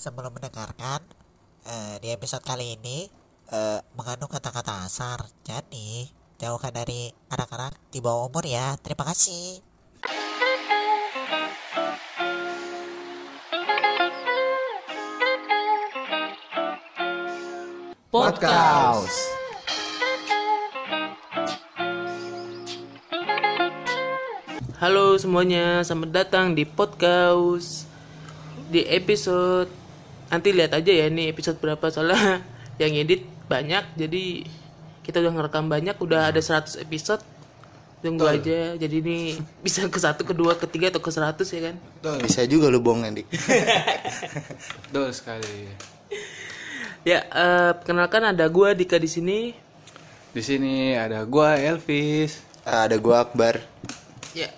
sebelum mendengarkan eh, di episode kali ini eh, mengandung kata-kata asar. Jadi jauhkan dari anak-anak di bawah umur ya. Terima kasih. Podcast. Halo semuanya, selamat datang di podcast Di episode Nanti lihat aja ya ini episode berapa Soalnya yang edit banyak Jadi kita udah ngerekam banyak Udah ada 100 episode Tunggu aja Jadi ini bisa ke satu, kedua, ketiga atau ke 100 ya kan Bisa juga lu bohong nanti. Betul sekali. Ya, eh, perkenalkan ada gua Dika di sini Di sini ada gua Elvis. Ada gua Akbar. Ya,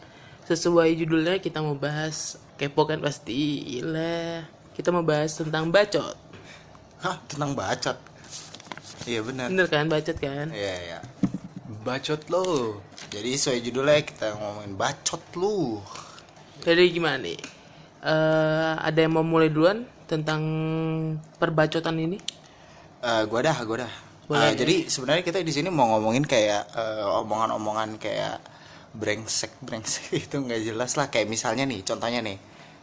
sesuai judulnya kita mau bahas Kepo kan pasti Gila Kita mau bahas tentang bacot Hah, tentang bacot. Iya benar. Bener kan, bacot kan? Iya, iya. Bacot lo. Jadi sesuai judulnya kita ngomongin bacot lu. Jadi gimana nih? Eh, ada yang mau mulai duluan tentang perbacotan ini? Eh, gua dah, gua dah. Boleh, Eh, jadi sebenarnya kita di sini mau ngomongin kayak eh, omongan-omongan kayak brengsek brengsek itu nggak jelas lah kayak misalnya nih contohnya nih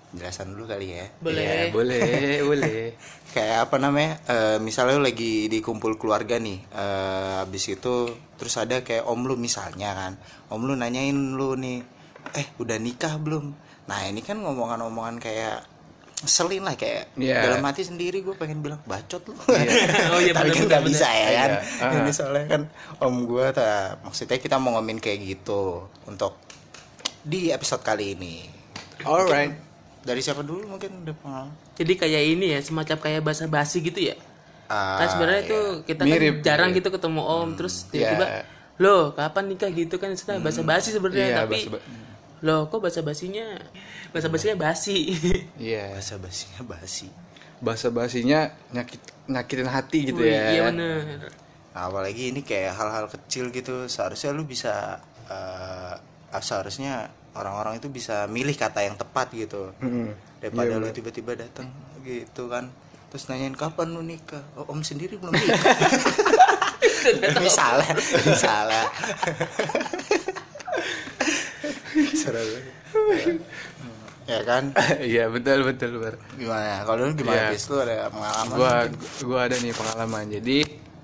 jelasan dulu kali ya Boleh. Ya, boleh, boleh. kayak apa namanya eh, misalnya lu lagi di kumpul keluarga nih eh, habis itu terus ada kayak om lu misalnya kan om lu nanyain lu nih eh udah nikah belum nah ini kan ngomongan-ngomongan kayak selin lah kayak Iya. dalam hati sendiri gue pengen bilang bacot lu Oh iya, tapi kan nggak bener, bisa ya kan Iya. Ah. ini soalnya kan om gue maksudnya kita mau ngomongin kayak gitu untuk di episode kali ini Alright. Dari siapa dulu mungkin udah pengalaman Jadi kayak ini ya, semacam kayak bahasa basi gitu ya. Ah, kan sebenarnya iya. tuh kita Mirip, kan jarang mirip. gitu ketemu om, terus tiba-tiba Iya. loh kapan nikah gitu kan istilah bahasa basi sebenarnya Iya, tapi bahasa ba- loh kok bahasa basinya bahasa basinya basi Iya. bahasa basinya basi Bahasa basinya nyakit nyakitin hati gitu Wih, ya. Iya bener. Nah, apalagi ini kayak hal-hal kecil gitu seharusnya lu bisa eh, ah, seharusnya orang-orang itu bisa milih kata yang tepat gitu Mm-mm. daripada Iya, lu tiba-tiba datang gitu kan terus nanyain kapan lu nikah oh, om sendiri belum nikah misalnya misalnya ya kan Iya, betul betul, Bar. gimana kalau lu gimana Iya. bis lu ada pengalaman Gua mungkin? gua ada nih pengalaman. Jadi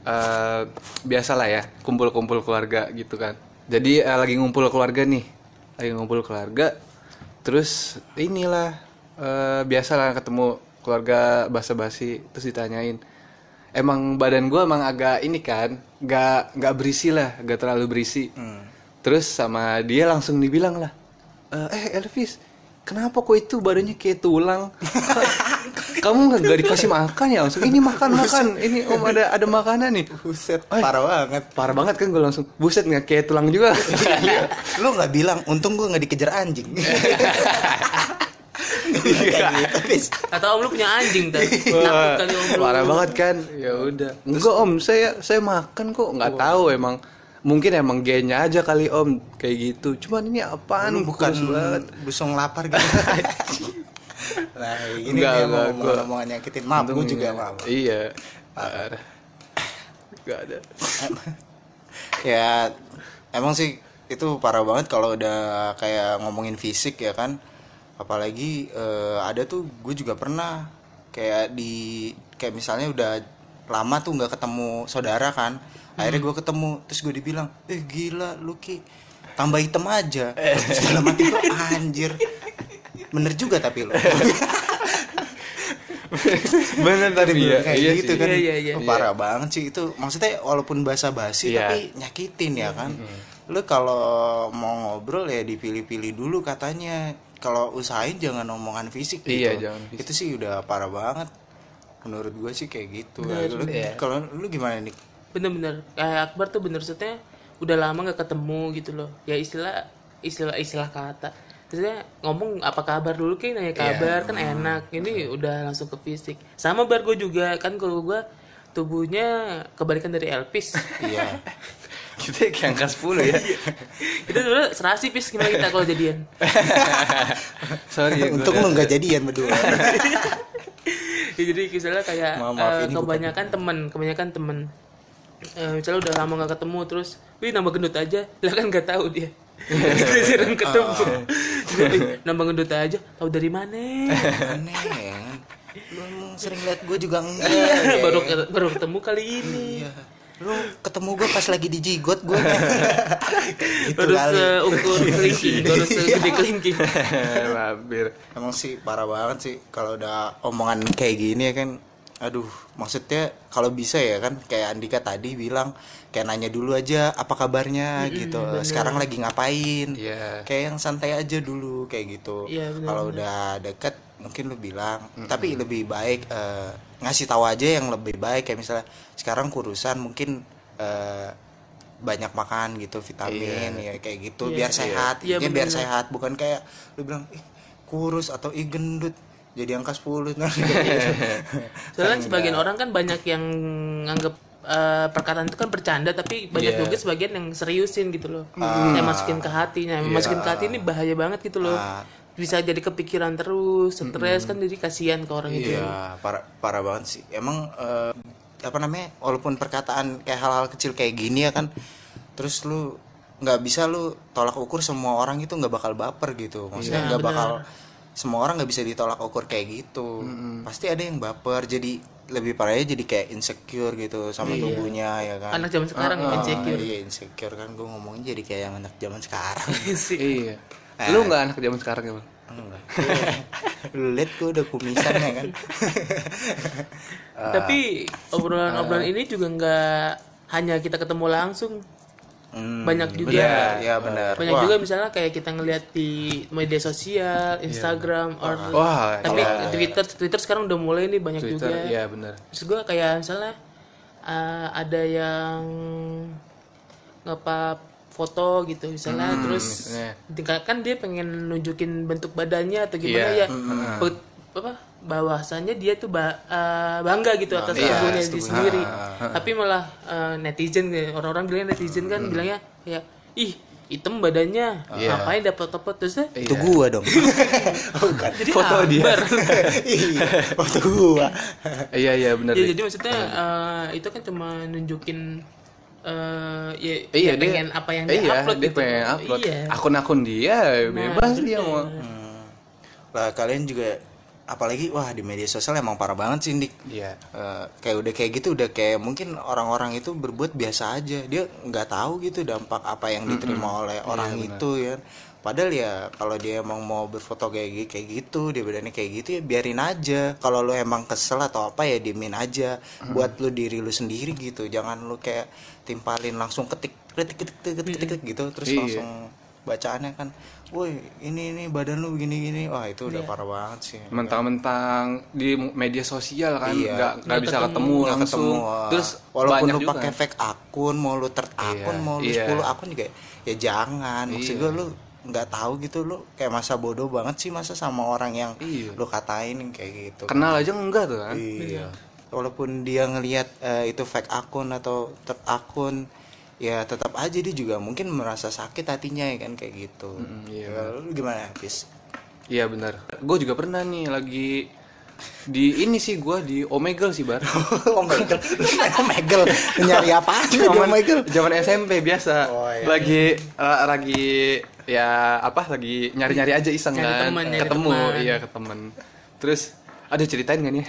eh biasalah ya, kumpul-kumpul keluarga gitu kan. Jadi eh, lagi ngumpul keluarga nih. Lagi ngumpul keluarga. Terus inilah eh biasalah ketemu keluarga basa-basi terus ditanyain. Emang badan gua emang agak ini kan nggak nggak berisi lah nggak terlalu berisi. Terus sama dia langsung dibilang lah eh eh, Elvis kenapa kok itu badannya kayak tulang kamu nggak dikasih makan ya langsung ini makan makan. Ini om ada ada makanan nih. Buset Ay. parah banget. parah banget kan gue langsung buset nggak kayak tulang juga. Lu nggak bilang untung gue nggak dikejar anjing. Bilang kayak gitu, om lu punya anjing tadi. Wah, Takut kali om lu. parah banget kan? Ya udah. Enggak om saya saya makan kok. Nggak tahu emang. Mungkin emang gennya aja kali om kayak gitu. Cuman ini apaan? Lu bukan busong lapar gitu nah ini Enggak, dia enggak, mau ngomong nyakitin maaf gue juga maaf iya. Parah. Nggak ada. Ya emang sih itu parah banget kalau udah kayak ngomongin fisik ya kan. Apalagi eh, ada tuh gue juga pernah kayak di kayak misalnya udah lama tuh nggak ketemu saudara kan. Akhirnya gue ketemu terus gue dibilang eh gila lu ki tambah hitam aja. Terus dalam hati gue anjir bener juga tapi lo bener tadi ya kayak iya gitu sih. kan Iya, iya, iya. Oh, parah banget sih itu maksudnya walaupun bahasa basi Iya. tapi nyakitin ya kan lu kalau mau ngobrol ya dipilih-pilih dulu katanya kalau usahain jangan omongan fisik gitu Iya, jangan fisik. itu sih udah parah banget menurut gue sih kayak gitu Lu- Iya. kalau lu gimana nih Bener-bener. Kayak Akbar tuh bener maksudnya udah lama nggak ketemu gitu loh. Ya istilah istilah istilah kata. Maksudnya ngomong apa kabar dulu kayak nanya kabar kan enak. Ini udah langsung ke fisik. Sama bar gue juga kan kalau gue tubuhnya kebalikan dari Elvis. iya. Kita kayak angka 10 ya. Kita dulu serasi pis. Gimana kita kalau jadian. sorry ya, untung udah- lu nggak jadian berdua. Ya, jadi misalnya kayak Maaf, maaf, bukan- kebanyakan temen kebanyakan temen. Eh, misalnya udah lama nggak ketemu terus wih nambah gendut aja. Lah kan nggak tahu dia sering ketemu. Jadi, nambah gendut aja. Tahu dari mana? Aneh. Ya lu emang sering liat gue juga enggak. Iya, ya. baru baru ketemu kali ini. Iya. lu ketemu gue pas lagi di jigot gue gitu baru kali. seukur kelingking baru segede kelingking. Mampir. emang sih parah banget sih kalau udah omongan kayak gini ya kan aduh maksudnya kalau bisa ya kan kayak Andika tadi bilang kayak nanya dulu aja apa kabarnya? Gitu. sekarang lagi ngapain? Iya. kayak yang santai aja dulu kayak gitu. Iya, benar, kalau udah deket mungkin lu bilang. Tapi lebih baik eh, ngasih tahu aja yang lebih baik. Kayak misalnya sekarang kurusan mungkin eh, banyak makan gitu vitamin ya kayak gitu. Biar sehat Iya, Intinya biar sehat. Bukan kayak lu bilang ih kurus atau ih gendut jadi angka 10 nah, soalnya kan sebagian orang kan banyak yang nganggep eh, perkataan itu kan bercanda tapi banyak Iya. juga sebagian yang seriusin gitu loh. Yang masukin ke hatinya. Yang masukin ke hati ini bahaya banget gitu loh. Ah. bisa jadi kepikiran terus stres kan jadi kasihan ke orang itu iya parah parah banget sih. Emang eh, apa namanya walaupun perkataan kayak hal-hal kecil kayak gini ya kan terus lu nggak bisa lu tolak ukur semua orang itu nggak bakal baper gitu. Maksudnya nggak bakal semua orang nggak bisa ditolak ukur kayak gitu. Pasti ada yang baper jadi lebih parahnya jadi kayak insecure gitu sama tubuhnya ya kan? Anak zaman sekarang Ah, insecure. iya insecure kan. Gue ngomongnya jadi kayak yang anak zaman sekarang. Sih. Iya. Lu nggak anak zaman sekarang ya, Bang? Enggak. lu liat gue udah kumisan ya kan? Tapi obrolan-obrolan ini juga nggak hanya kita ketemu langsung Hmm, banyak juga. benar, ya benar. Banyak Wah, juga misalnya kayak kita ngeliat di media sosial Instagram or Wah, tapi iya. Twitter Twitter sekarang udah mulai nih banyak Twitter, juga. iya benar. terus gue kayak misalnya uh, ada yang ngepap foto gitu misalnya terus misalnya. tinggal- kan dia pengen nunjukin bentuk badannya atau gimana Iya, ya. Be- apa bahwasannya dia tuh ba- uh, bangga gitu atas Iya, tubuhnya tubuh. dia sendiri tapi malah uh, netizen orang-orang bilang netizen kan bilangnya ya ih hitam badannya ngapain dapat dapat terus deh itu gua dong. Bukan. Jadi Foto dia. iya. Waktu gua. Iya iya benar. ya jadi maksudnya eh, itu kan cuma nunjukin eh ya, Iya ya pengen apa yang dia iya, upload dia gitu. pengen upload. Iya. akun-akun dia bebas dia mau. Lah kalian juga apalagi wah di media sosial emang parah banget sih Dik iya. Eh, kayak udah kayak gitu udah kayak mungkin orang-orang itu berbuat biasa aja. Dia nggak tahu gitu dampak apa yang diterima oleh orang itu ya. Padahal ya kalau dia emang mau berfoto kayak kayak gitu dia badannya kayak gitu ya biarin aja. Kalau lu emang kesel atau apa ya diemin aja. Buat lu diri lu sendiri gitu. Jangan lu kayak timpalin langsung ketik ketik ketik ketik ketik, ketik gitu. Terus Iya. langsung bacaannya kan woi ini ini badan lu gini gini wah itu udah parah banget sih mentang-mentang di media sosial kan Iya. nggak nggak bisa ketemu langsung ketemu, wah. terus walaupun banyak lu pakai fake akun mau lu third akun Iya, mau lu iya. 10 akun juga ya jangan maksud Iya. gue lu nggak tahu gitu lu kayak masa bodoh banget sih masa sama orang yang Iya. lu katain kayak gitu kenal aja enggak tuh kan iya walaupun dia ngelihat eh, itu fake akun atau third akun ya tetap aja dia juga mungkin merasa sakit hatinya ya kan kayak gitu. Iya, Ya, lu gimana Pis? iya benar. Gue juga pernah nih lagi di ini sih gue di Omegle sih bar. Omegle? Omegle? Nyari apa di zaman Omegle? zaman SMP biasa. Oh, iya. lagi eh, lagi ya apa lagi nyari-nyari aja iseng Nyari kan. nyari ketemu iya ke temen terus ada ceritain gak nih?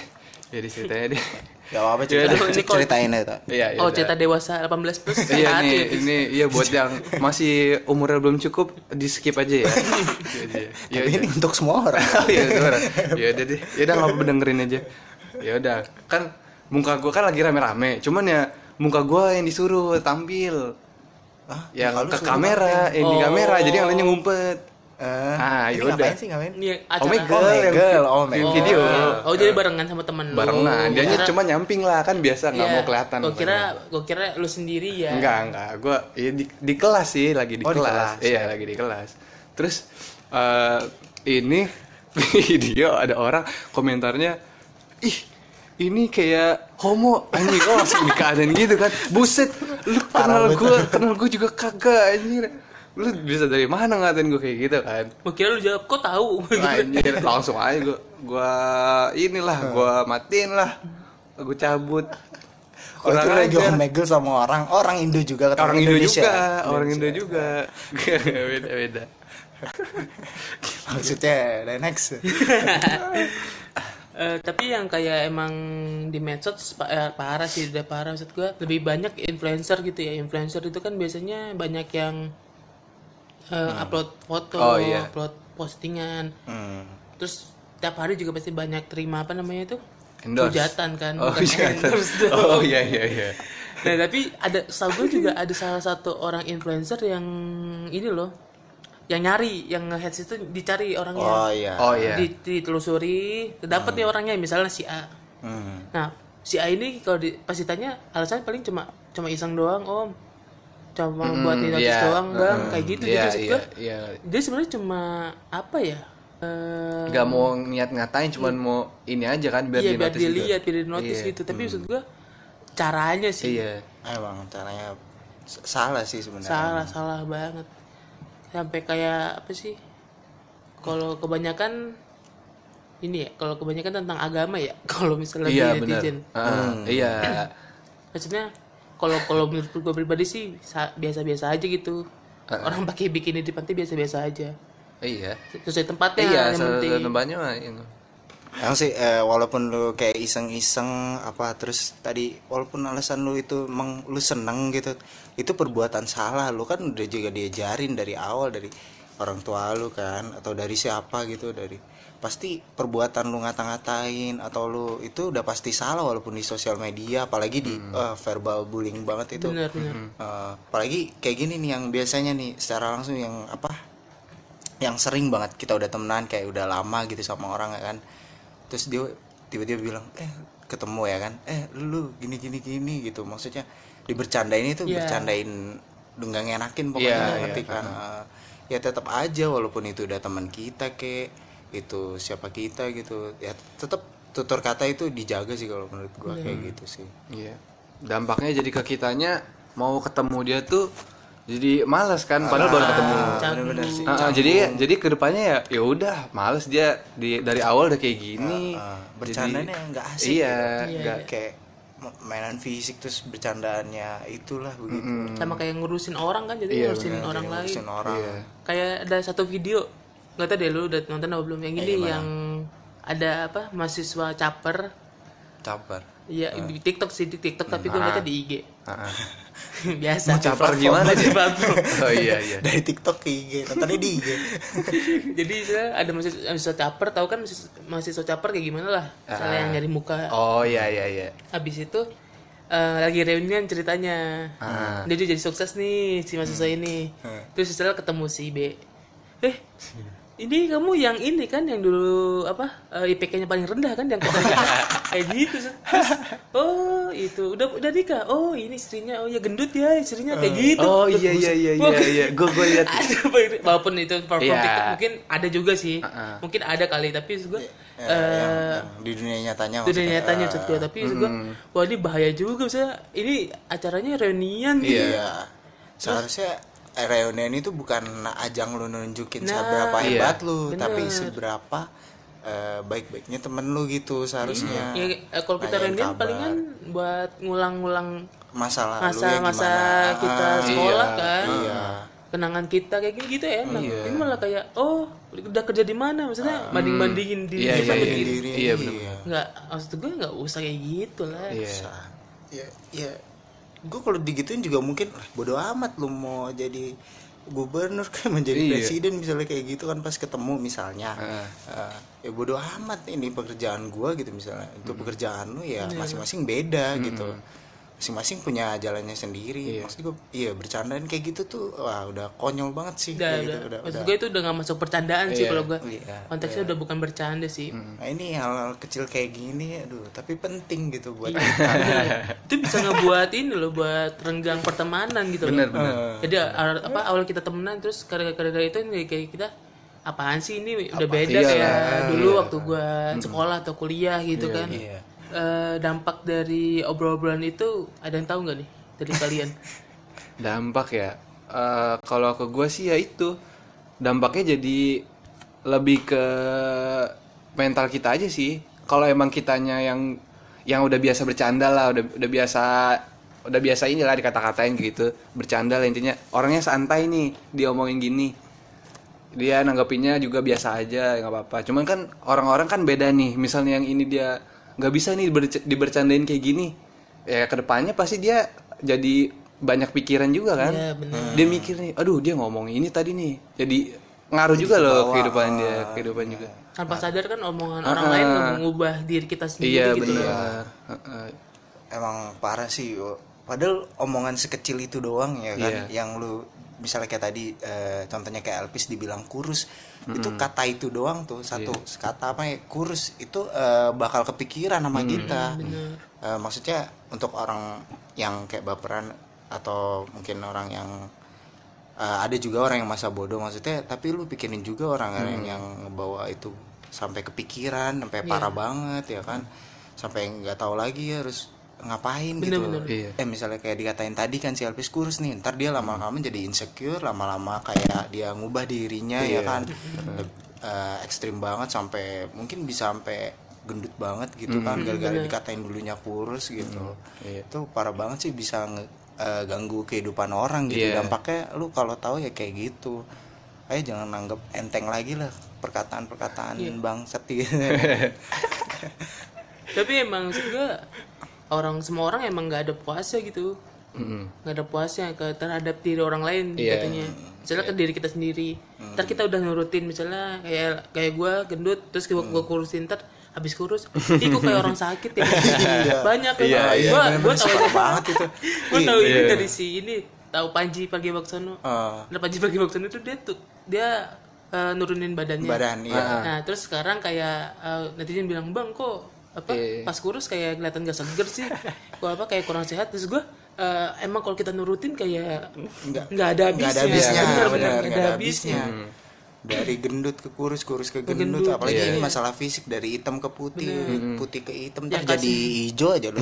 Ya diceritain. deh Gak apa-apa Ya, cerita, aduh, ini ceritain aja iya iya oh cerita dewasa 18 plus Iya hati nih, itu. ini iya buat yang masih umurnya belum cukup di skip aja ya. Iya Tapi ini untuk semua orang Oh iya, suara. Ya udah deh. Ya udah nggak apa-apa dengerin aja. Ya udah, kan muka gua kan lagi rame-rame. Cuman ya muka gua yang disuruh tampil. Hah? Yang ke kamera, yang di Oh. kamera. Jadi yang lainnya ngumpet. Eh, Ah, ini yaudah. ngapain sih ngapain? Ini acara Omegle, yang oh, vi- Omegle. video. Oh, jadi barengan sama temen lu. Barengan. Dia kira- cuma nyamping lah kan biasa nggak iya, mau kelihatan. Gua kira gua kira lu sendiri ya. Enggak, enggak. Gua ya di, di kelas sih, lagi di Oh, di kelas. kelas, Iya, lagi di kelas. Terus eh ini video ada orang komentarnya, ih ini kayak homo anjing kok langsung gitu kan buset lu kenal gue kenal gue juga kagak anjir lu bisa dari mana ngatain gue kayak gitu kan? Kira lu jawab kok tahu. anjir langsung aja gue gua inilah gua matiin lah gua cabut. Oh itu lagi omegel sama orang. Orang Indo juga ketemu orang Indo Indonesia. juga orang Indo juga. Beda beda. Maksudnya the next. Eh, tapi yang kayak emang di medsos eh, parah sih udah parah. Maksud gua lebih banyak influencer gitu ya. Influencer itu kan biasanya banyak yang eh, upload foto Oh, iya. upload postingan Hmm. terus tiap hari juga pasti banyak terima apa namanya itu Endorse. hujatan kan oh bukan iya endorse dong. oh iya iya iya Nah tapi ada setahu gue juga ada salah satu orang influencer yang ini loh yang nyari yang heads itu dicari orangnya Oh iya. oh iya Di- ditelusuri dapat nih orangnya misalnya si A Hmm. nah si A ini kalau di, pas ditanya alasannya paling cuma cuma iseng doang om cuma buat di notice iya. doang bang kayak gitu jadi maksud iya gua, iya. Dia sebenarnya cuma apa ya Eh, nggak mau niat ngatain cuman mau ini aja kan biar iya di biar notice gitu. dilihat biar di notice Iya. gitu. Tapi maksud gua caranya sih. Iya. Emang caranya salah sih sebenarnya. salah salah banget. Sampai kayak apa sih kalau kebanyakan ini ya kalau kebanyakan tentang agama ya kalau misalnya iya netizen. Ah, iya. Maksudnya kalau kalau menurut gue pribadi sih sa- biasa-biasa aja gitu. Orang pakai bikini di pantai biasa-biasa aja. Iya. Sesuai tempatnya iya yang penting. tempatnya mah ini. Emang sih eh, walaupun lu kayak iseng-iseng apa terus tadi walaupun alasan lu itu emang lu seneng gitu itu perbuatan salah. Lu kan udah juga diajarin dari awal dari orang tua lu kan atau dari siapa gitu dari pasti perbuatan lu ngata-ngatain atau lu itu udah pasti salah walaupun di sosial media apalagi di eh, verbal bullying banget itu. Benar benar. Eh, apalagi kayak gini nih yang biasanya nih secara langsung yang apa yang sering banget kita udah temenan kayak udah lama gitu sama orang ya kan. Terus dia tiba-tiba bilang eh ketemu ya kan? Eh lu gini gini gini gitu. Maksudnya dibercandain itu Iya. bercandain nggak ngenakin Iya, pokoknya iya, ngerti kan? Eh, ya tetap aja walaupun itu udah teman kita kek. Itu siapa kita gitu. Ya tetap tutur kata itu dijaga sih kalau menurut gua kayak gitu sih. Iya. Dampaknya jadi ke kitanya mau ketemu dia tuh jadi males kan padahal baru ketemu. bener-bener sih. Ah, ah, jadi jadi ke depannya ya ya udah males dia di dari awal udah kayak gini. Ah, bercandanya nggak asik Iya, gitu. nggak. Kayak m- mainan fisik terus bercandaannya itulah begitu. Sama kayak ngurusin orang kan jadi Iya, ngurusin orang lain. ngurusin orang. Iya. kayak ada satu video nggak tahu deh lu udah nonton apa belum? Yang ini yang ada apa mahasiswa caper. Caper. Iya di TikTok sih di TikTok tapi gue ngeliatnya di IG Ah, ah. biasa Caper gimana sih? Platform. Oh iya iya. dari TikTok ke IG nontonnya di IG jadi saya ada mahasiswa, mahasiswa caper tahu kan mahasiswa, mahasiswa caper kayak gimana lah misalnya yang nyari muka Oh iya iya iya. habis itu eh, lagi reunian ceritanya Ah. dia jadi sukses nih si mahasiswa ini terus setelah ketemu si B eh ini kamu yang ini kan yang dulu apa eh, IPK-nya paling rendah kan yang kayak gitu terus oh itu. Udah udah nikah. Oh ini istrinya. Oh ya gendut ya istrinya. Kayak gitu. Oh iya iya iya iya iya. Gue gue lihat. walaupun itu platform Iya. TikTok mungkin ada juga sih. Uh-uh. mungkin ada kali tapi gue Ya, yang, yang di dunia nyatanya itu udah maksudnya. nyatanya maksud gue tapi maksud gue wah ini bahaya juga misalnya ini acaranya reunian gitu. Iya. Seharusnya reunian itu bukan ajang lu nunjukin Nah, seberapa iya. hebat lu Bener. tapi seberapa eh, baik-baiknya temen lu gitu seharusnya ya eh, kalau kita reunian kabar. palingan buat ngulang-ngulang masa lalu ya masa-masa gimana kita Ah, sekolah iya, kan iya kenangan kita kayak gini gitu ya enak Iya. ini malah kayak oh udah kerja di mana maksudnya banding bandingin di Iya, iya, bandingin iya. diri Iya, bener. nggak maksud gue nggak usah kayak gitu lah Iya. ya ya gue kalau digituin juga mungkin "Ah, bodo amat lu mau jadi gubernur kan menjadi Iya. presiden misalnya kayak gitu kan pas ketemu misalnya Heeh. Eh, ya bodo amat ini pekerjaan gua gitu misalnya itu Hmm. pekerjaan lu Iya. ya masing-masing beda gitu masing-masing punya jalannya sendiri maksud gue iya bercandaan kayak gitu tuh wah udah konyol banget sih udah, kayak udah. gitu udah, maksud udah. gue itu udah nggak masuk percandaan sih Iya. kalau gue Iya, konteksnya udah bukan bercanda sih Nah ini hal-hal kecil kayak gini, aduh, tapi penting gitu buat Iya. kita. itu bisa ngebuat ini loh buat renggang pertemanan gitu Bener, loh. bener. Jadi awal- apa awal kita temenan terus gara-gara itu nih kayak kita apaan sih ini udah beda Iya kayak lah, dulu waktu gua sekolah atau kuliah gitu kan. Iya. Eh, dampak dari obrol-obrolan itu ada yang tahu nggak nih dari kalian? Dampak ya. Eh, kalau ke gue sih ya itu. Dampaknya jadi lebih ke mental kita aja sih. Kalau emang kitanya yang yang udah biasa bercanda lah udah udah biasa udah biasa inilah dikata-katain gitu bercanda lah intinya. Orangnya santai nih dia omongin gini. Dia nanggapinnya juga biasa aja nggak apa-apa. Cuman kan orang-orang kan beda nih. Misalnya yang ini dia nggak bisa nih diberc- dibercandain kayak gini. Ya ke depannya pasti dia jadi banyak pikiran juga kan. Iya, benar. dia mikir nih aduh dia ngomong ini tadi nih. Jadi ngaruh juga loh kehidupan dia kehidupan juga. Tanpa sadar kan omongan orang lain mengubah diri kita sendiri iya gitu loh. benar. Heeh. emang parah sih padahal omongan sekecil itu doang ya kan Iya. yang lu misalnya kayak tadi eh, contohnya kayak Elvis dibilang kurus itu kata itu doang tuh satu Iya. kata apa ya kurus itu eh, bakal kepikiran sama kita. Eh, maksudnya untuk orang yang kayak baperan atau mungkin orang yang eh, ada juga orang yang masa bodoh maksudnya tapi lu pikirin juga orang Hmm. yang yang ngebawa itu sampai kepikiran sampai parah banget ya kan? Sampai nggak tahu lagi harus ngapain gitu. Iya. eh misalnya kayak dikatain tadi kan si Elvis kurus nih ntar dia lama-lama jadi insecure lama-lama kayak dia ngubah dirinya ya kan? Leb- eh, ekstrim banget sampai mungkin bisa sampai gendut banget gitu kan gara-gara dikatain dulunya kurus gitu. Iya. itu parah banget sih bisa nge- eh, ganggu kehidupan orang gitu. Iya. dampaknya lu kalau tahu ya kayak gitu. Ayo jangan anggap enteng lagi lah perkataan-perkataan bangsat gitu. Tapi emang juga orang semua orang emang nggak ada puasa gitu. Nggak ada puasa ke terhadap diri orang lain Iya. katanya misalnya ke diri kita sendiri. Ntar kita udah nurutin misalnya kayak kayak gue gendut terus gue gua kurusin ntar habis kurus ih gua kayak orang sakit ya. Banyak kan? Iya, iya, gue gue tahu parah banget itu. Gue tahu ini Iya. dari si ini tahu Panji Pagi Waksono Eh, nah Panji Pagi Waksono itu dia tuh dia eh, nurunin badannya. Badan iya. Nah terus sekarang kayak uh, netizen bilang bang kok apa? Iya. pas kurus kayak kelihatan gak seger sih, kok apa kayak kurang sehat. Terus gue uh, emang kalau kita nurutin kayak Nggak- nggak ada habisnya, nggak ada habisnya. benar benar benar nggak ada habisnya dari gendut ke kurus kurus ke gendut, apalagi Iya. ini masalah fisik dari hitam ke putih putih ke hitam ntar jadi hijau aja lu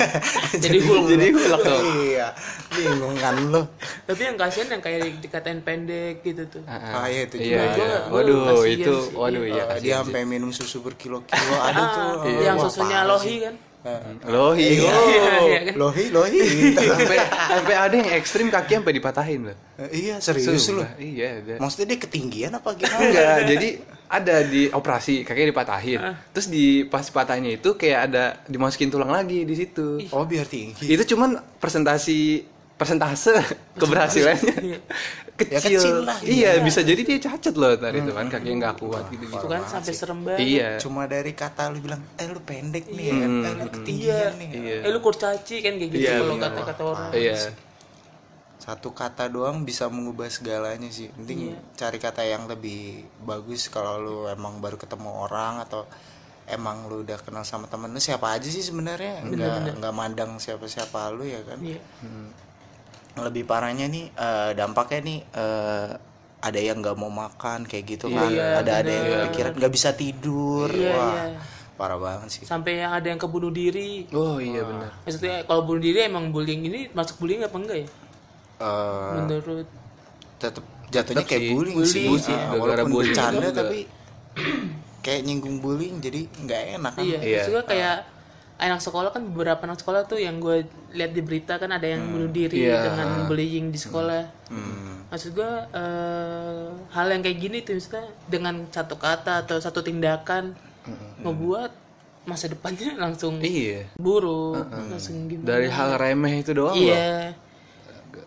Jadi hulk jadi lu. hulk tuh iya bingung kan lu Tapi yang kasihan yang kayak dikatain pendek gitu tuh. ah iya itu iya juga iya. gua waduh kasihan itu sih, waduh iya. iya Eh, dia sampai minum susu berkilo-kilo ada tuh Ah, Oh, yang susunya lohi kan. Loh iya Iya, iya kan. lohi lohi. Sampai sampai ada yang ekstrim kaki sampai dipatahin loh. Eh, iya serius Sumpah, iya ada. Maksudnya dia ketinggian apa gimana? Enggak jadi ada di operasi kakinya dipatahin. Terus di pas patahnya itu kayak ada dimasukin tulang lagi di situ. Oh biar tinggi. Itu cuman presentasi persentase keberhasilannya Ya, kecil, kecil lah. iya bisa jadi dia cacat loh tadi itu kan. Kakinya nggak kuat gitu gitu Itu kan sampai serem banget. iya. Cuma dari kata lu bilang eh lu pendek nih ya kan eh lu ketinggian nih iya. Eh lu kurcaci kan kayak gitu Iya, kalau iya. kata-kata orang. iya. Satu kata doang bisa mengubah segalanya sih. Penting cari kata yang lebih bagus kalau lu emang baru ketemu orang atau emang lu udah kenal sama temen lu siapa aja sih sebenarnya? Nggak nggak mandang siapa siapa lu ya kan? Iya. Lebih parahnya nih eh, dampaknya nih eh, ada yang nggak mau makan kayak gitu kan Iya, ada ada yang kepikiran nggak bisa tidur Iya, wah iya. parah banget sih Sampai yang ada yang kebunuh diri. oh iya benar Maksudnya kalau bunuh diri emang bullying ini masuk bullying apa enggak ya? Eh, Menurut tetap jatuhnya Tetep kayak sih. bullying sih Bullying sih. Gara-gara walaupun bullying bercanda juga. tapi kayak nyinggung bullying jadi nggak enak kan Iya, Iya. kayak anak sekolah kan beberapa anak sekolah tuh yang gue lihat di berita kan ada yang bunuh diri Iya. dengan bullying di sekolah. Hmm. Maksud gue eh, hal yang kayak gini tuh misalnya dengan satu kata atau satu tindakan membuat masa depannya langsung iya buruk, langsung gimana? dari hal remeh itu doang loh Iya.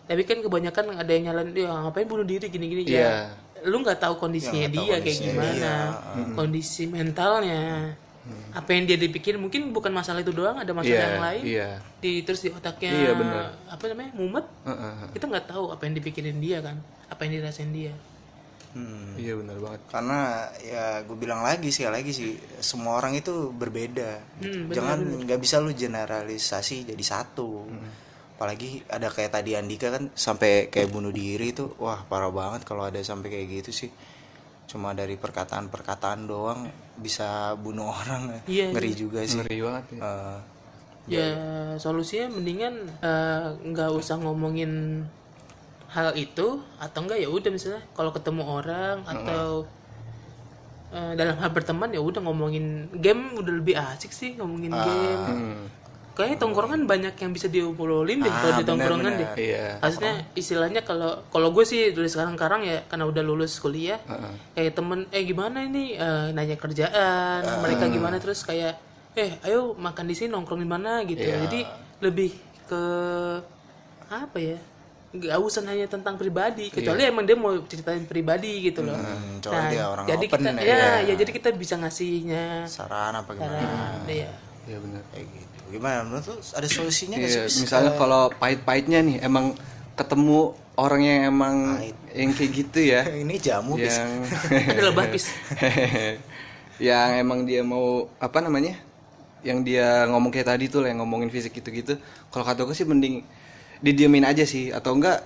Tapi kan kebanyakan ada yang nyalain dia ngapain bunuh diri gini-gini Iya. ya. Lu nggak tahu kondisinya dia kayak gimana, kondisi mentalnya. Apa yang dia dipikir mungkin bukan masalah itu doang, ada masalah Iya, yang lain. iya. Di terus di otaknya Iya, benar. apa namanya? mumet. Heeh, Kita nggak tahu apa yang dipikirin dia kan, apa yang dirasain dia. Hmm. iya benar banget karena ya gue bilang lagi sih lagi sih semua orang itu berbeda Hmm, jangan nggak bisa lu generalisasi jadi satu Hmm. apalagi ada kayak tadi Andika kan sampai kayak bunuh diri itu wah parah banget kalau ada sampai kayak gitu sih cuma dari perkataan-perkataan doang bisa bunuh orang. Iya, ngeri juga sih. Ngeri banget ya. Eh, Ya solusinya mendingan eh, nggak usah ngomongin hal itu atau enggak ya udah misalnya kalau ketemu orang atau eh, dalam hal berteman ya udah ngomongin game udah lebih asik sih ngomongin Ah. game kayaknya tongkrongan banyak yang bisa diobrolin deh kalau Ah, di tongkrongan deh. Iya. Maksudnya istilahnya kalau kalau gue sih dari sekarang sekarang ya karena udah lulus kuliah kayak temen eh gimana ini? Eh, nanya kerjaan mereka gimana? Terus kayak eh ayo makan di sini nongkrong di mana? Gitu. Jadi lebih ke apa ya nggak usah hanya tentang pribadi kecuali emang dia mau ceritain pribadi gitu loh. Hmm, soalnya dia orang jadi open kita ya. ya, ya jadi kita bisa ngasihnya saran apa gimana? saran ya Iya benar. kayak gitu gimana? Menurut lu ada solusinya nggak Iya, sih? Bis? misalnya kalau pahit-pahitnya nih emang ketemu orang yang emang yang kayak gitu ya. Ini jamu bis yang adalah bapis yang emang dia mau apa namanya? Yang dia ngomong kayak tadi tuh lah, yang ngomongin fisik gitu-gitu. Kalau kata gue sih mending didiemin aja sih. Atau enggak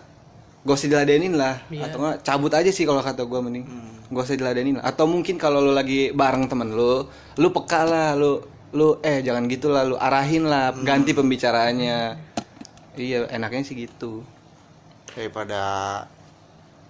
gak usah diladenin lah. Atau enggak cabut aja sih kalau kata gue mending. Gak usah diladenin lah. Atau mungkin kalau lu lagi bareng temen lu lu peka lah lu lu eh jangan gitu lah lu arahin lah ganti pembicaraannya. Iya enaknya sih gitu. Daripada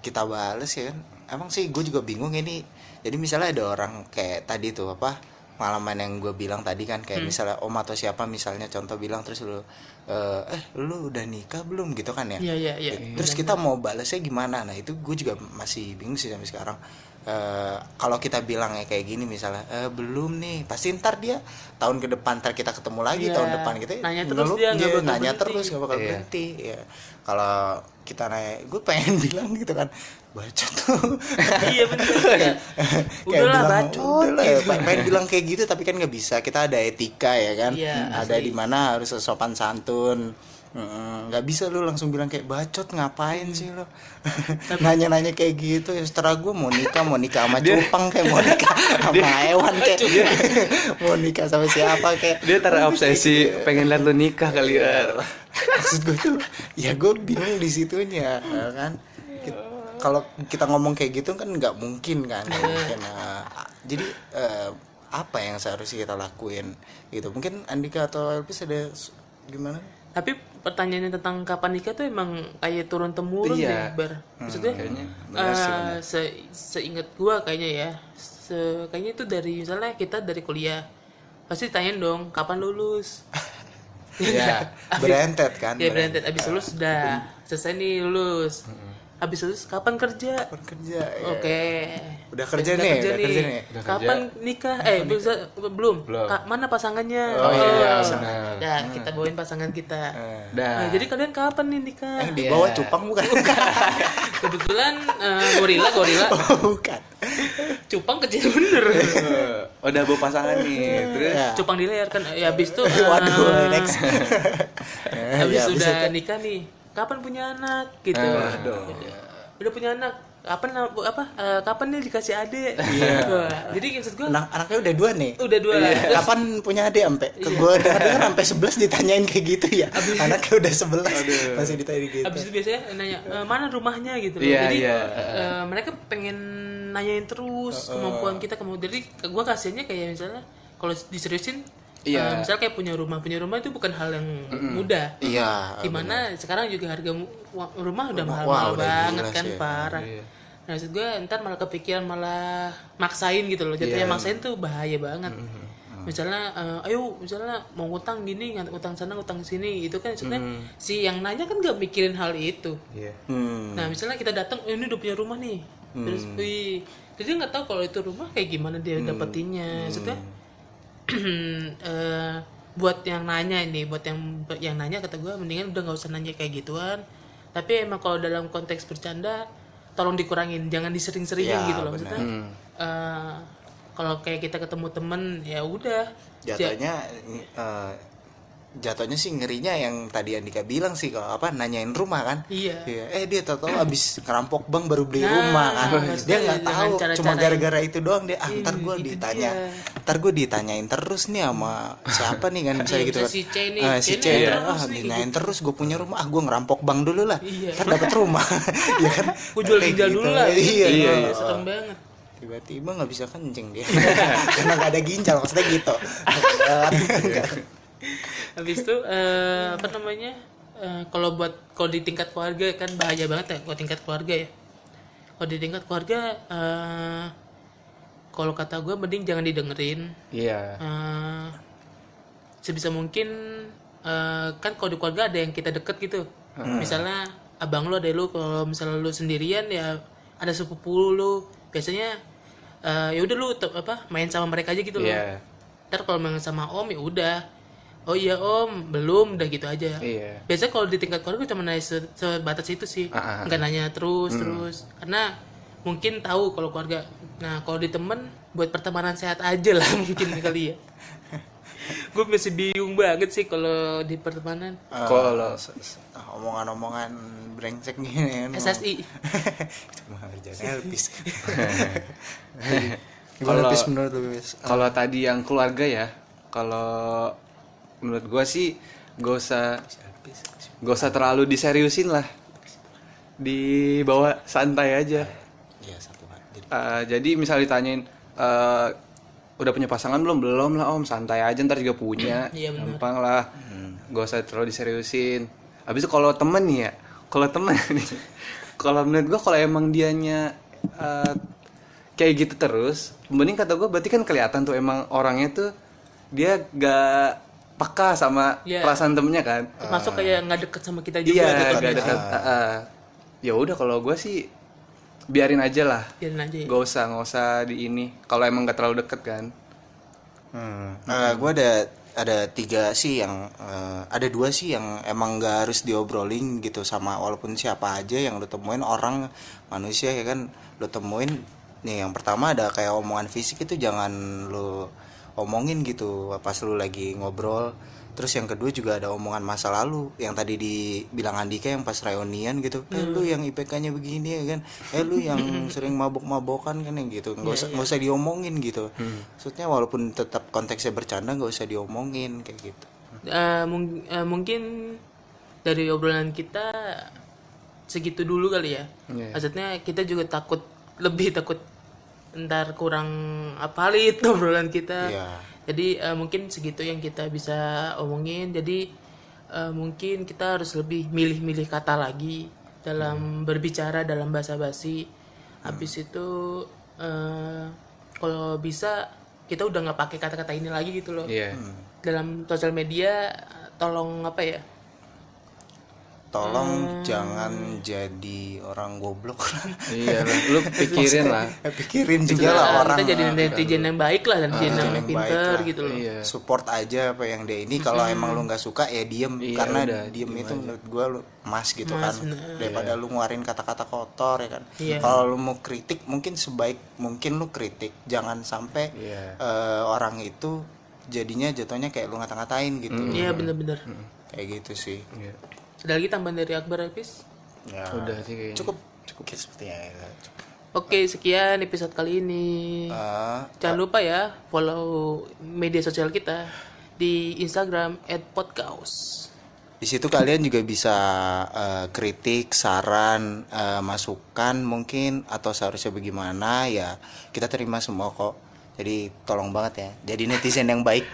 kita bales ya kan. Emang sih gue juga bingung ini. Jadi misalnya ada orang kayak tadi tuh apa pengalaman yang gue bilang tadi kan kayak Hmm. misalnya om atau siapa misalnya contoh bilang terus lu eh, eh lu udah nikah belum? gitu kan ya. Iya, iya, iya. terus kita mau balasnya gimana? Nah itu gue juga masih bingung sih sampai sekarang Eh, kalau kita bilang ya kayak gini misalnya eh, belum nih pasti ntar dia tahun ke depan ntar kita ketemu lagi Iya. tahun depan kita Nanya terus dia nggak bakal nanya berhenti. terus nggak bakal Iya. berhenti ya kalau kita nanya gue pengen bilang gitu kan baca tuh iya bener ya. udahlah bacot udahlah ya, pengen, bilang kayak gitu tapi kan nggak bisa kita ada etika ya kan Iya, ada di mana harus sopan santun Nggak bisa lu langsung bilang kayak bacot ngapain sih lu? Nanya-nanya kayak gitu ya setelah gue mau nikah mau nikah sama cupang kayak mau nikah sama hewan kayak. Mau nikah sama siapa kayak. Dia terobsesi pengen lihat lu nikah kali ya. Maksud gue tuh ya gue bingung di situnya ya kan? Kalau kita ngomong kayak gitu kan nggak mungkin kan? Mungkin. Nah, jadi eh, apa yang seharusnya kita lakuin? Gitu. Mungkin Andika atau Elvis ada gimana tapi pertanyaannya tentang kapan nikah tuh emang kayak turun temurun Iya. deh bar. Maksudnya eh, se seingat gua kayaknya ya se kayaknya itu dari misalnya kita dari kuliah pasti tanyain dong kapan lulus? Ya berentet kan ya berantet abis lulus udah selesai nih lulus abis lulus kapan kerja Kapan kerja ya. Oke. Udah kerja nih, udah kerja nih. Kapan nikah? Eh, bisa belum? Ka- mana pasangannya? Oh, iya, benar. Nah, kita bawain pasangan kita. dah Nah, jadi kalian kapan nih nikah? Eh, di bawah cupang bukan Kebetulan eh, gorila, gorila. Oh, bukan Cupang kecil bener. Oh, udah bawa pasangan nih terus Ya. Cupang di kan. Ya habis itu eh, waduh next habis Ya, udah nikah nih. Kapan punya anak gitu. Waduh. Udah punya anak. Kapan apa? eh, kapan nih dikasih adik? Wah, Jadi maksud gue Anak anaknya udah dua nih. udah dua Iya. Terus- Kapan punya adik sampai? Ke gue dengar dengar sampai 11 ditanyain kayak gitu ya. Anaknya udah 11 masih ditanya gitu. Abis itu biasanya nanya "E, mana rumahnya gitu loh. Iya, Jadi iya. eh, mereka pengen nanyain terus kemampuan kita kemampuan. Jadi gue kasihannya kayak misalnya kalau diseriusin, Iya. eh, misalnya kayak punya rumah punya rumah itu bukan hal yang mudah. Iya. Di mana sekarang juga harga rumah udah Rumah, mahal-mahal udah banget kan sih. parah. Nah maksud gue ntar malah kepikiran malah maksain gitu loh. Jatuhnya maksain tuh bahaya banget. Misalnya, eh, ayo misalnya mau ngutang gini, utang sana, utang sini, itu kan maksudnya si yang nanya kan gak mikirin hal itu. Iya. Hmm. Nah misalnya kita datang, "Eh, ini udah punya rumah nih, terus, wih, jadi dia nggak tahu kalau itu rumah kayak gimana dia dapetinnya, maksudnya eh, buat yang nanya ini, buat yang yang nanya kata gue mendingan udah nggak usah nanya kayak gituan, tapi emang kalau dalam konteks bercanda, tolong dikurangin, jangan disering-seringin Ya, gitu loh, maksudnya. eh, kalau kayak kita ketemu temen ya udah, Jatuhnya eh, jatuhnya sih ngerinya yang tadi Andika bilang sih kalau apa nanyain rumah kan. Iya. Eh dia tahu abis ngerampok bank baru beli Nah, rumah kan. Dia nggak tahu cara-cara cuma gara-gara itu doang dia ah, Iya, ntar gue itu ditanya. dia. Ntar gue ditanyain terus nih sama siapa nih kan misalnya Iya, gitu kan. si C nih, C si C ya, terus ah, nih, dinyain terus gue punya rumah ah gue ngerampok bank dulu lah. Iya. Ntar dapat rumah. ya kan. gue jual ginjal gitu. dulu lah, Iya, iya. serem banget. tiba-tiba nggak bisa kencing dia karena nggak ada ginjal maksudnya gitu Habis itu eh, apa namanya? eh, kalau buat kalau di tingkat keluarga kan bahaya banget ya kalau tingkat keluarga ya. Kalau di tingkat keluarga eh, kalau kata gue mending jangan didengerin. Iya. Eh, sebisa mungkin eh, kan kalau di keluarga ada yang kita deket gitu. Misalnya abang lu ada lu kalau misalnya lu sendirian ya ada sepupu lu biasanya eh, ya udah lu te- apa main sama mereka aja gitu loh. Iya. Ntar kalau main sama om ya udah oh iya om. Belum udah gitu aja. Iya. Biasanya kalau di tingkat keluarga cuma nanya se- sebatas itu sih. Ah, nggak nanya terus terus. Karena mungkin tahu kalau keluarga. Nah kalau di temen buat pertemanan sehat aja lah mungkin kali ya. Gue masih bingung banget sih kalau di pertemanan. Eh, Kalau- omongan-omongan brengsek gini kan SSI itu mah kerjaan Elvis. Gimana Kalau- menurut lu Elvis? kalau tadi yang keluarga ya kalau menurut gua sih gak usah gak usah terlalu diseriusin lah. Dibawa santai aja. Satu kan jadi misal ditanyain eh, udah punya pasangan belum? Belum lah om. Santai aja ntar juga punya. Iya, gampang lah. Gak usah terlalu diseriusin. Habis itu kalau temen nih ya kalau temen nih kalau menurut gua kalau emang dianya eh, kayak gitu terus mending kata gua berarti kan kelihatan tuh emang orangnya tuh dia gak peka sama Iya. perasaan temennya kan termasuk kayak nggak deket sama kita juga iya gitu. gak Ah, ah. ya udah kalau gua sih biarin aja lah biarin aja ya. Gak usah, gak usah di ini. Kalau emang gak terlalu deket kan. Hmm. gue ada ada tiga sih yang eh, ada dua sih yang emang gak harus diobrolin gitu sama walaupun siapa aja yang lu temuin orang manusia ya kan lu temuin nih yang pertama ada kayak omongan fisik itu jangan lu omongin gitu pas lu lagi ngobrol. Terus yang kedua juga ada omongan masa lalu yang tadi dibilang Andika yang pas reunian gitu. Eh lu yang IPK-nya begini ya kan? Eh lu yang sering mabok-mabokan kan yang gitu. Nggak usah nggak usah diomongin gitu. Maksudnya walaupun tetap konteksnya bercanda nggak usah diomongin kayak gitu. Eh, mung- eh, mungkin dari obrolan kita segitu dulu kali ya. Iya. Maksudnya kita juga takut lebih takut ntar kurang valid obrolan kita. Iya. Jadi eh, mungkin segitu yang kita bisa omongin. Jadi eh, mungkin kita harus lebih milih-milih kata lagi dalam berbicara dalam bahasa basi. Habis itu eh, kalau bisa kita udah nggak pakai kata-kata ini lagi gitu loh Iya. dalam sosial media tolong apa ya tolong jangan jadi orang goblok Iya lah. Lu pikirin lah. pikirin juga lah orang. kita jadi netizen yang baik lah netizen yang, yang baik pinter gitu loh. Iya. support aja apa yang dia ini kalau emang lu nggak suka ya diem. Iya, karena udah, diem itu menurut gua lu emas gitu kan. bener. daripada lu ngeluarin kata-kata kotor ya kan. Iya. kalau lu mau kritik mungkin sebaik mungkin lu kritik. Jangan sampai Iya. eh, orang itu jadinya jatuhnya kayak lu ngata-ngatain gitu. Iya bener-bener. Kayak gitu sih. Iya. Ada lagi tambahan dari Akbar Elvis ya Udah sih kayaknya. cukup cukup sepertinya ya. Cukup. oke sekian episode kali ini Eh, jangan lupa ya follow media sosial kita di Instagram @podcaus Di situ kalian juga bisa eh, kritik, saran, eh, masukan mungkin atau seharusnya bagaimana ya kita terima semua kok. Jadi tolong banget ya. Jadi netizen yang baik.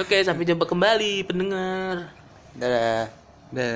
oke sampai jumpa kembali pendengar Dadah. Dah.